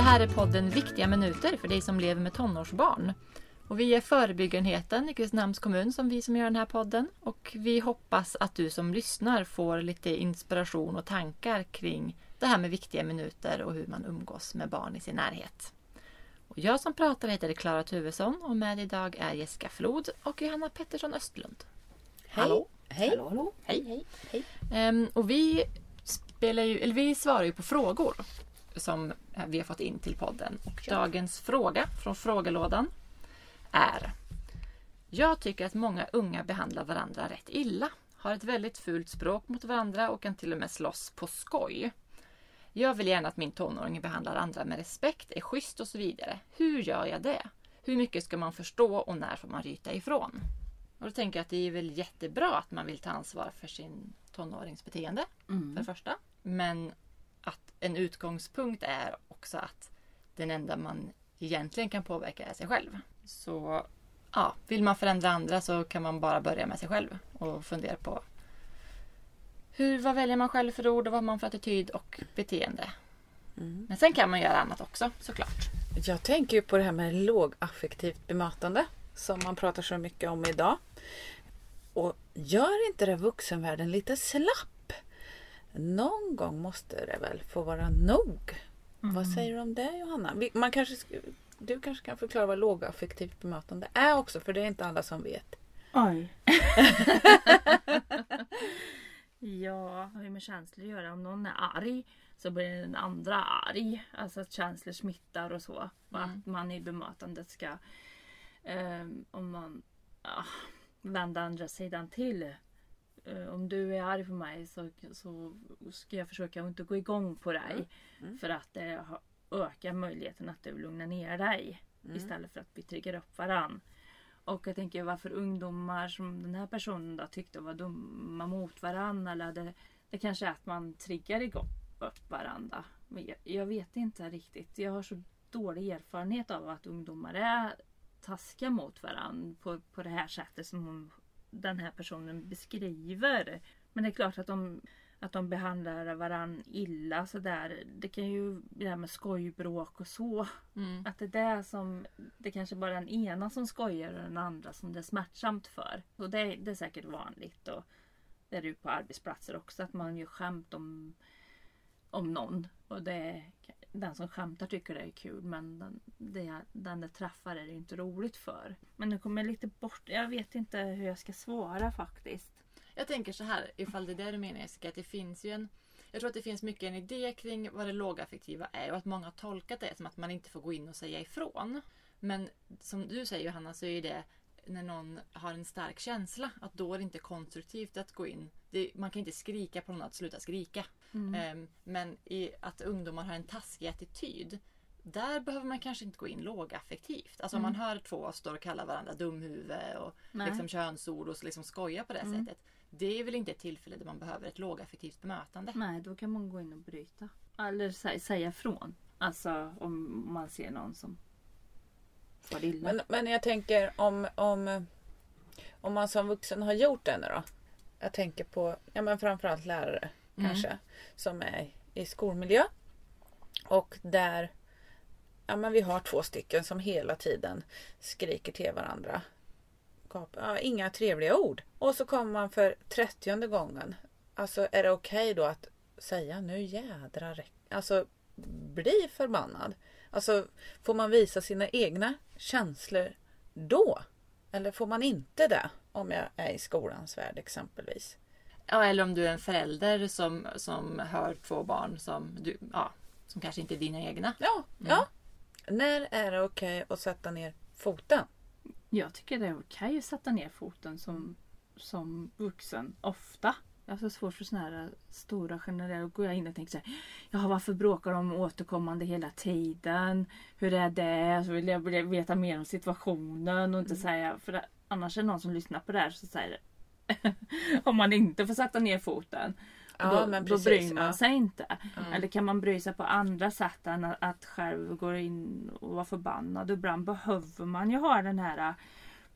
Det här är podden Viktiga minuter för dig som lever med tonårsbarn. Och vi är förebyggarenheten i Kristinehamns kommun som vi som gör den här podden. Och vi hoppas att du som lyssnar får lite inspiration och tankar kring det här med viktiga minuter och hur man umgås med barn i sin närhet. Och jag som pratar heter Klara Tuvesson och med idag är Jessica Flod och Johanna Pettersson Östlund. Hej. Hallå! Hej. Hallå, hallå. Hej, hej. Hej. Ehm, och vi, spelar ju, eller vi svarar ju på frågor som vi har fått in till podden. Och Ja. dagens fråga från frågelådan är Jag tycker att många unga behandlar varandra rätt illa. Har ett väldigt fult språk mot varandra och kan till och med slåss på skoj. Jag vill gärna att min tonåring behandlar andra med respekt, är schysst och så vidare. Hur gör jag det? Hur mycket ska man förstå och när får man ryta ifrån? Och då tänker jag att det är väl jättebra att man vill ta ansvar för sin tonårings beteende Mm. för det första. Men att en utgångspunkt är också att den enda man egentligen kan påverka är sig själv. Så ja, vill man förändra andra så kan man bara börja med sig själv och fundera på hur, vad väljer man själv för ord och vad har man för attityd och beteende. Mm. Men sen kan man göra annat också såklart. Jag tänker ju på det här med lågaffektivt bemötande som man pratar så mycket om idag. Och gör inte det vuxenvärlden lite slapp? Någon gång måste det väl få vara nog? Vad säger du om det Johanna? Man kanske, sk- du kanske kan förklara vad lågaffektivt bemötande är också för det är inte alla som vet. Oj. ja, ju med känslor att göra. Om någon är arg så blir den andra arg. Alltså att känslor smittar och så. Mm. Att man i bemötandet ska ehm, om man ja, vända andra sidan till. Eh, om du är arg på mig så, så ska jag försöka att inte gå igång på dig. Mm. För att det har- ökar möjligheten att du lugnar ner dig. Mm. Istället för att vi triggar upp varann. Och jag tänker varför ungdomar som den här personen då tyckte var dumma mot varandra. Eller det, det kanske är att man triggar igång upp varandra. Men jag, jag vet inte riktigt. Jag har så dålig erfarenhet av att ungdomar är taskiga mot varandra på, på det här sättet som hon, den här personen beskriver. Men det är klart att de, att de behandlar varandra illa sådär. Det kan ju det här med skojbråk och så. Mm. Att det är det som, det kanske bara är den ena som skojar och den andra som det är smärtsamt för. Och det, det är säkert vanligt. Och det är det ju på arbetsplatser också att man gör skämt om, om någon. Och det, den som skämtar tycker det är kul men den det, den det träffar är det inte roligt för. Men nu kommer jag lite bort, jag vet inte hur jag ska svara faktiskt. Jag tänker så här, ifall det är det du menar Jessica, att det finns ju en jag tror att det finns mycket en idé kring vad det lågaffektiva är och att många har tolkat det som att man inte får gå in och säga ifrån. Men som du säger Johanna så är det när någon har en stark känsla att då är det inte konstruktivt att gå in. Det, man kan inte skrika på någon att sluta skrika. Ehm, men i att ungdomar har en taskig attityd där behöver man kanske inte gå in lågaffektivt. Alltså om man hör två stå och kalla varandra dumhuvud och Nej. liksom könsord och liksom skoja på det sättet. Det är väl inte ett tillfälle där man behöver ett lågaffektivt bemötande. Nej, då kan man gå in och bryta. Eller sä- säga ifrån. Alltså om man ser någon som far illa. Men, men jag tänker om, om, om man som vuxen har gjort det nu då. Jag tänker på ja, men framförallt lärare Mm. kanske. Som är i skolmiljö. Och där ja, men vi har två stycken som hela tiden skriker till varandra. Ja, inga trevliga ord. Och så kommer man för trettionde gången. Alltså är det okej då att säga nu jädrar räck- Alltså bli förbannad. Alltså får man visa sina egna känslor då? Eller får man inte det? Om jag är i skolans värld exempelvis. Ja, eller om du är en förälder som, som hör två barn som, du, ja, som kanske inte är dina egna. Ja, ja. När är det okej att sätta ner foten? Jag tycker det är okej att sätta ner foten som, som vuxen. Ofta. Jag har så svårt för såna här stora generella. Då går jag in och tänker så här. Ja, varför bråkar de återkommande hela tiden? Hur är det? Så vill jag veta mer om situationen och inte säga. För det, annars är det någon som lyssnar på det här så säger om man inte får sätta ner foten. Ja, då, då bryr man sig inte. Eller kan man bry sig på andra sätt än att, själv gå in och vara förbannad. Ibland behöver man ju ha den här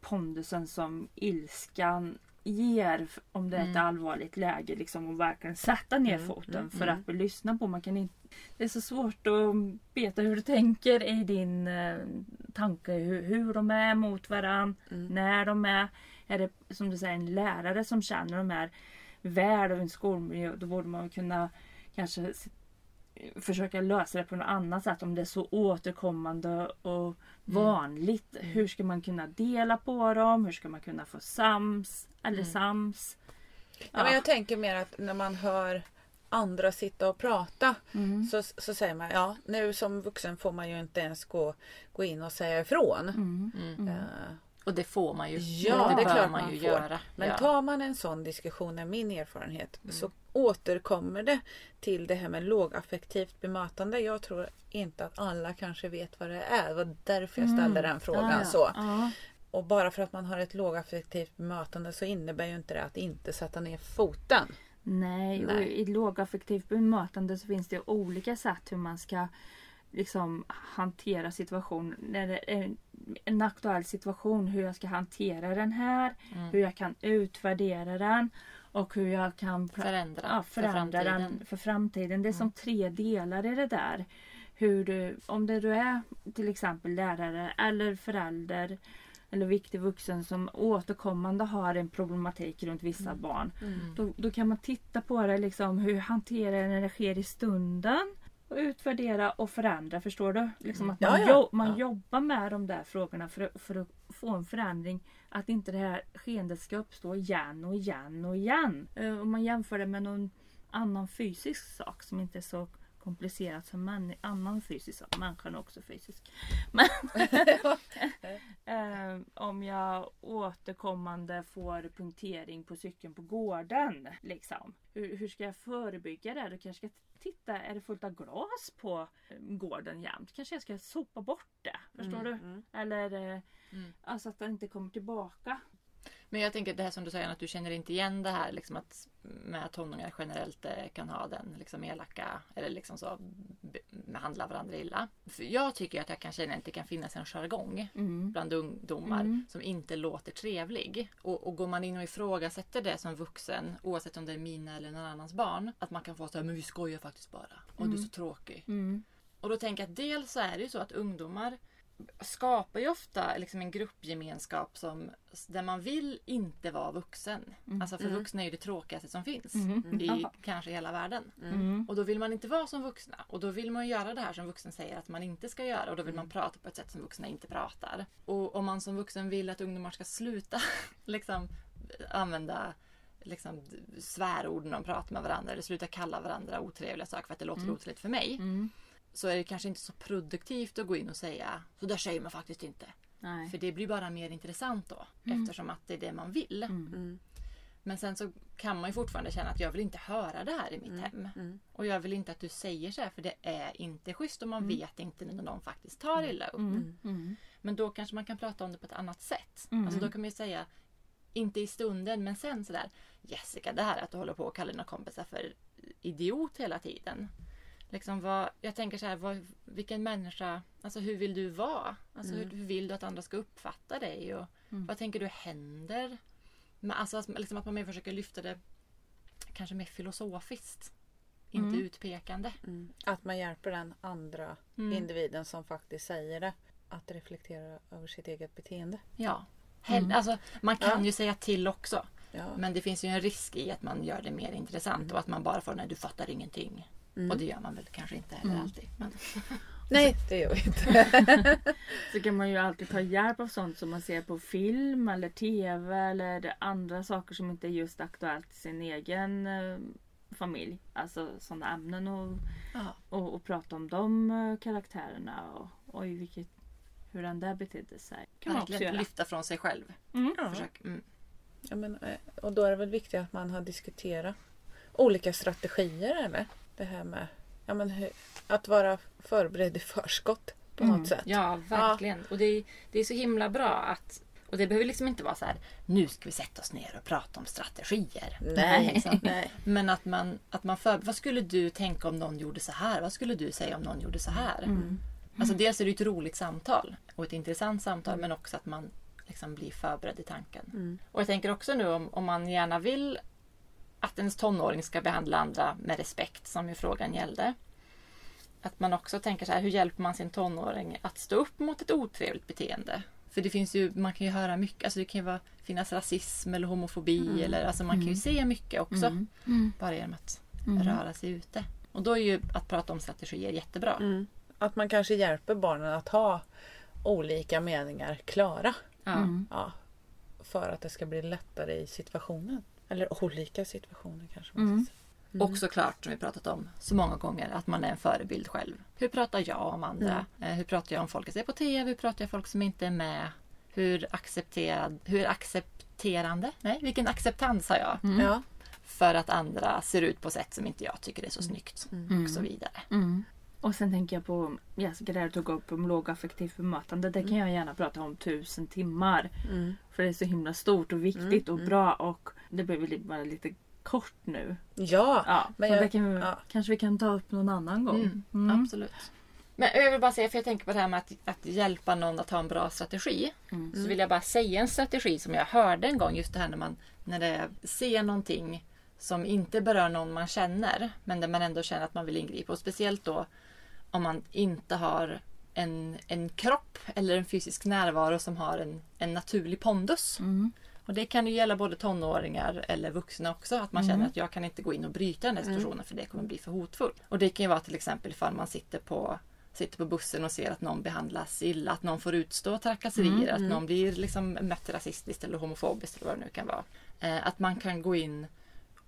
pondusen som ilskan ger om det är ett Mm. allvarligt läge liksom och verkligen sätta ner Mm, foten mm, för mm. att bli lyssnad på. Man kan inte, det är så svårt att veta hur du tänker i din eh, tanke hur, hur de är mot varandra, Mm. när de är. Är det som du säger en lärare som känner de här väl och en skolmiljö då borde man kunna kanske försöka lösa det på något annat sätt om det är så återkommande och vanligt. Hur ska man kunna dela på dem? Hur ska man kunna få sams eller Mm. sams? Ja, men jag tänker mer att när man hör andra sitta och prata Mm. så, så säger man ja nu som vuxen får man ju inte ens gå, gå in och säga ifrån. Mm. Mm. Eh, Och det får man ju. Ja, det, det är klart man man ju får. göra. Men ja. tar man en sån diskussion, är min erfarenhet, Mm. så återkommer det till det här med lågaffektivt bemötande. Jag tror inte att alla kanske vet vad det är. Det var därför jag ställde den frågan ja. så. Ja. Och bara för att man har ett lågaffektivt bemötande så innebär ju inte det att inte sätta ner foten. Nej, och Nej. i lågaffektivt bemötande så finns det olika sätt hur man ska liksom hantera situation. När det är en aktuell situation, hur jag ska hantera den här, Mm. hur jag kan utvärdera den och hur jag kan Förändra, ja, för förändra framtiden. Mm. den för framtiden. Det är som tre delar i det där. Hur du, om det du är till exempel lärare eller förälder eller viktig vuxen som återkommande har en problematik runt vissa Mm. barn. Då, då kan man titta på det liksom hur hanterar jag när det sker i stunden och utvärdera och förändra. Förstår du? Liksom att man, Ja, ja. jo- man Ja. jobbar med de där frågorna för, för att få en förändring. Att inte det här skeendet ska uppstå igen och igen och igen. Eh, Om man jämför det med någon annan fysisk sak som inte är så komplicerat som en annan fysisk sak. Människan är också fysisk. Men eh, om jag återkommande får punktering på cykeln på gården. Liksom. Hur, hur ska jag förebygga det? Du kanske ska titta, är det fullt av glas på eh, gården jämt? Kanske jag ska sopa bort det. Förstår Mm, du? mm. Eller eh, Mm. alltså att det inte kommer tillbaka. Men jag tänker det här som du säger att du känner inte igen det här liksom att med tonåringar generellt eh, kan ha den liksom elaka eller liksom så be- behandla varandra illa. För jag tycker att jag kan känna att det kan finnas en jargong Mm. bland ungdomar Mm. som inte låter trevlig. Och, och går man in och ifrågasätter det som vuxen, oavsett om det är mina eller någon annans barn, att man kan få säga men vi skojar faktiskt bara. Och du är så tråkig. Mm. Och då tänker jag att dels så är det ju så att ungdomar skapar ju ofta liksom en gruppgemenskap som, där man vill inte vara vuxen. Alltså för vuxna är ju det tråkigaste som finns Mm. i Ja. kanske hela världen. Mm. Och då vill man inte vara som vuxna. Och då vill man göra det här som vuxen säger att man inte ska göra. Och då vill man prata på ett sätt som vuxna inte pratar. Och om man som vuxen vill att ungdomar ska sluta liksom använda liksom, svärord när de pratar med varandra. Eller sluta kalla varandra otrevliga saker för att det låter otrevligt för mig. Mm. Så är det kanske inte så produktivt att gå in och säga så där säger man faktiskt inte. Nej. För det blir bara mer intressant då. Eftersom att det är det man vill. Mm. Men sen så kan man ju fortfarande känna att jag vill inte höra det här i mitt hem. Mm. Och jag vill inte att du säger så här för det är inte schysst och man vet inte när någon faktiskt tar illa upp. Mm. Mm. Men då kanske man kan prata om det på ett annat sätt. Mm. Alltså då kan man ju säga, inte i stunden men sen sådär Jessica det här att du håller på och kallar dina kompisar för idiot hela tiden. Liksom vad, jag tänker så här, vad, vilken människa, alltså hur vill du vara? Alltså hur, hur vill du att andra ska uppfatta dig? Och Mm. Vad tänker du händer? Men alltså liksom att man mer försöker lyfta det kanske mer filosofiskt. Inte Mm. utpekande. Mm. Att man hjälper den andra Mm. individen som faktiskt säger det att reflektera över sitt eget beteende. Ja. Hell, Mm. alltså, man kan Ja. ju säga till också. Ja. Men det finns ju en risk i att man gör det mer intressant och att man bara får nej du fattar ingenting. Mm. Och det gör man väl kanske inte heller Mm. alltid. Men, Nej, det gör vi inte. Så kan man ju alltid ta hjälp av sånt som man ser på film eller TV eller andra saker som inte är just aktuellt i sin egen eh, familj. Alltså sådana ämnen och, och, och prata om de eh, karaktärerna och oj vilket, hur den där betedde sig. kan man också göra. lyfta från sig själv. Mm. Försök. Mm. Ja, men, eh, och då är det väl viktigt att man har diskuterat olika strategier eller? Det här med ja, men, hur, att vara förberedd i förskott på Mm. något sätt. Ja, verkligen. Och det är, det är så himla bra att och det behöver liksom inte vara så här nu ska vi sätta oss ner och prata om strategier. Nej. Liksom. Nej. Men att man, att man för, vad skulle du tänka om någon gjorde så här? Vad skulle du säga om någon gjorde så här? Mm. Alltså dels är det ett roligt samtal och ett intressant samtal men också att man liksom bli förberedd i tanken. Mm. Och jag tänker också nu om, om man gärna vill att ens tonåring ska behandla andra med respekt som ju frågan gällde. Att man också tänker så här, hur hjälper man sin tonåring att stå upp mot ett otrevligt beteende? För det finns ju, man kan ju höra mycket, alltså det kan ju vara, finnas rasism eller homofobi eller alltså man kan ju se mycket också. Mm. Mm. Bara genom att Mm. röra sig ute. Och då är ju att prata om strategier jättebra. Mm. Att man kanske hjälper barnen att ha olika meningar klara. Ja. Mm. Ja, för att det ska bli lättare i situationen. Eller olika situationer kanske man Mm. säga. Och såklart, som vi pratat om så många gånger, att man är en förebild själv. Hur pratar jag om andra? Eh, hur pratar jag om folk jag ser på TV? Hur pratar jag om folk som inte är med? Hur accepterad, hur accepterande? Nej, vilken acceptans har jag? Mm. Ja. För att andra ser ut på sätt som inte jag tycker är så snyggt. Mm. Och så vidare. Mm. Och sen tänker jag på Jessica där tog upp om lågaffektivt bemötande. Det kan jag gärna prata om tusen timmar. Mm. För det är så himla stort och viktigt och mm. bra och det blev väl bara lite kort nu. ja. Ja, Men jag- det kan vi, ja. kanske vi kan ta upp någon annan gång. Mm, Mm. Absolut. Men jag vill bara säga, för jag tänker på det här med att, att hjälpa någon att ha en bra strategi. Mm. Så vill jag bara säga en strategi som jag hörde en gång. Just det här när man när det ser någonting som inte berör någon man känner. Men där man ändå känner att man vill ingripa. Och speciellt då om man inte har en, en kropp eller en fysisk närvaro som har en, en naturlig pondus. Mm. Och det kan ju gälla både tonåringar eller vuxna också. Att man känner att jag kan inte gå in och bryta den här situationen för det kommer bli för hotfullt. Och det kan ju vara till exempel ifall man sitter på sitter på bussen och ser att någon behandlas illa, att någon får utstå trakasserier, att någon blir liksom mött rasistiskt eller homofobiskt eller vad det nu kan vara. Eh, att man kan gå in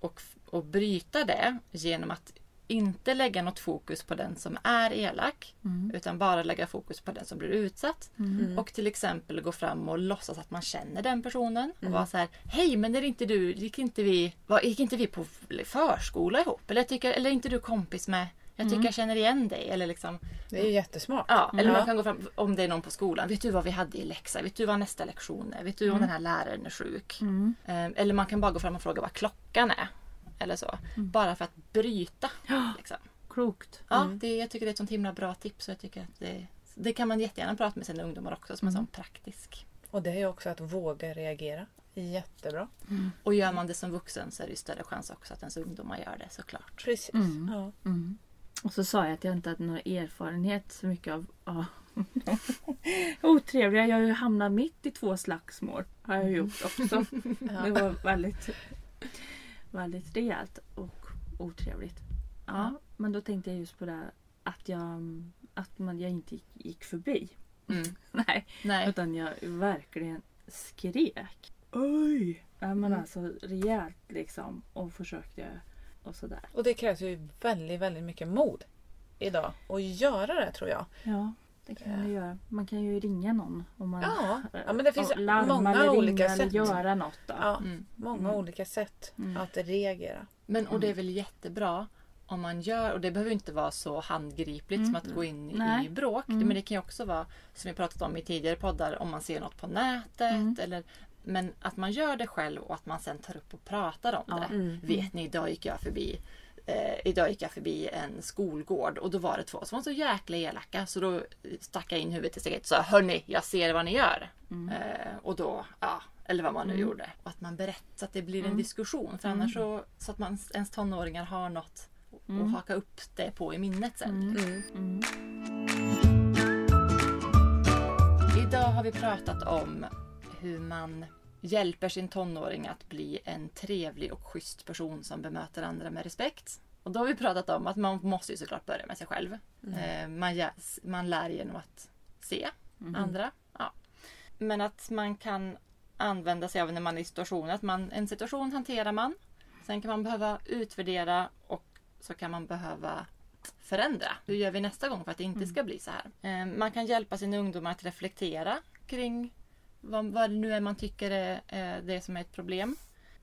och, och bryta det genom att inte lägga något fokus på den som är elak Mm. utan bara lägga fokus på den som blir utsatt. Mm. Och till exempel gå fram och låtsas att man känner den personen. Och vara så här, hej men är inte du, gick inte vi, var, gick inte vi på förskola ihop? Eller, tycker, eller är inte du kompis med, jag tycker jag känner igen dig. Eller liksom, Det är jättesmart. ja, eller man kan gå fram, om det är någon på skolan. Vet du vad vi hade i läxa? Vet du vad nästa lektion är? Vet du om den här läraren är sjuk? Mm. Eh, Eller man kan bara gå fram och fråga vad klockan är. Eller så. Bara för att bryta. Liksom. Klokt. Ja, det, jag tycker det är ett sånt himla bra tips. Och jag tycker att det, det kan man jättegärna prata med sina ungdomar också som en sån praktisk. Och det är också att våga reagera. Jättebra. Och gör man det som vuxen så är det ju större chans också att ens ungdomar gör det såklart. Precis. Mm. Ja. Mm. Och så sa jag att jag inte hade någon erfarenhet så mycket av ja. otrevliga. Jag har ju hamnat mitt i två slagsmål. Har jag gjort också. Det var väldigt, väldigt rejält och otrevligt. Ja, Ja. men då tänkte jag just på det här att jag, att man, jag inte gick, gick förbi. Mm. Nej, Nej. utan jag verkligen skrek. Oj! Ja, men alltså rejält liksom. Och försökte och sådär. Och det krävs ju väldigt, väldigt mycket mod idag att göra det tror jag. Ja, det kan man ju göra. Man kan ju ringa någon. Om man, Ja, ja men det finns många eller olika sätt. göra något. Då. Ja, Mm. många Mm. olika sätt Mm. att reagera. Men och det är väl jättebra om man gör, och det behöver inte vara så handgripligt Mm. som att gå in Nej. i bråk. Mm. Men det kan ju också vara, som vi pratat om i tidigare poddar, om man ser något på nätet. Mm. Eller, men att man gör det själv och att man sen tar upp och pratar om Ja. det. Mm. Vet ni, idag gick jag förbi eh, Idag gick jag förbi en skolgård och då var det två som var så jäkla elaka så då stack jag in huvudet i steget och sa Hörni, jag ser vad ni gör. Mm. Eh, och då, ja, eller vad man nu Mm. gjorde. Och att man berättar så att det blir en Mm. diskussion. För annars så, så att man, ens tonåringar har något att Mm. haka upp det på i minnet sen. Mm. Mm. Mm. Idag har vi pratat om hur man hjälper sin tonåring att bli en trevlig och schysst person som bemöter andra med respekt. Och då har vi pratat om att man måste ju såklart börja med sig själv. Eh, man, man lär genom att se Mm. andra. Ja. Men att man kan använda sig av när man är i situationer. Att man, en situation hanterar man. Sen kan man behöva utvärdera och så kan man behöva förändra. Hur gör vi nästa gång för att det inte ska bli så här? Eh, Man kan hjälpa sina ungdomar att reflektera kring vad, vad det nu är man tycker är det som är ett problem.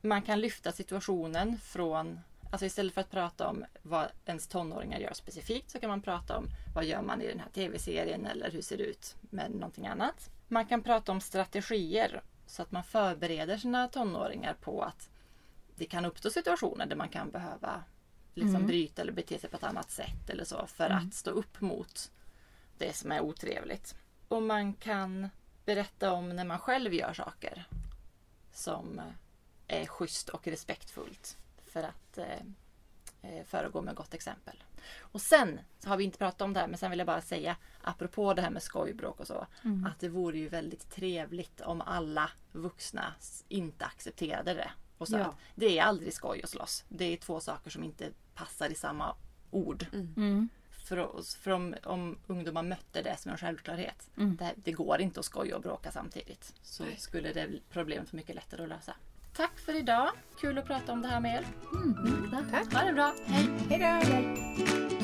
Man kan lyfta situationen från Alltså istället för att prata om vad ens tonåringar gör specifikt så kan man prata om vad gör man i den här tv-serien eller hur ser det ut med någonting annat. Man kan prata om strategier så att man förbereder sina tonåringar på att det kan uppstå situationer där man kan behöva liksom Mm. bryta eller bete sig på ett annat sätt eller så för Mm. att stå upp mot det som är otrevligt. Och man kan berätta om när man själv gör saker som eh, är schysst och respektfullt. För att eh, eh, föregå med gott exempel. Och sen så har vi inte pratat om det här men sen vill jag bara säga apropå det här med skojbråk och så. Mm. Att det vore ju väldigt trevligt om alla vuxna inte accepterade det. Och så Ja. att det är aldrig skoj att slåss. Det är två saker som inte passar i samma ord. Mm. För, oss, för om, om ungdomar mötte det som en självklarhet. Mm. Det, det går inte att skoja och bråka samtidigt. Så skulle det problemet vara mycket lättare att lösa. Tack för idag. Kul att prata om det här med er. Mm. Tack. Tack. Ha det bra. Hej! Hej då!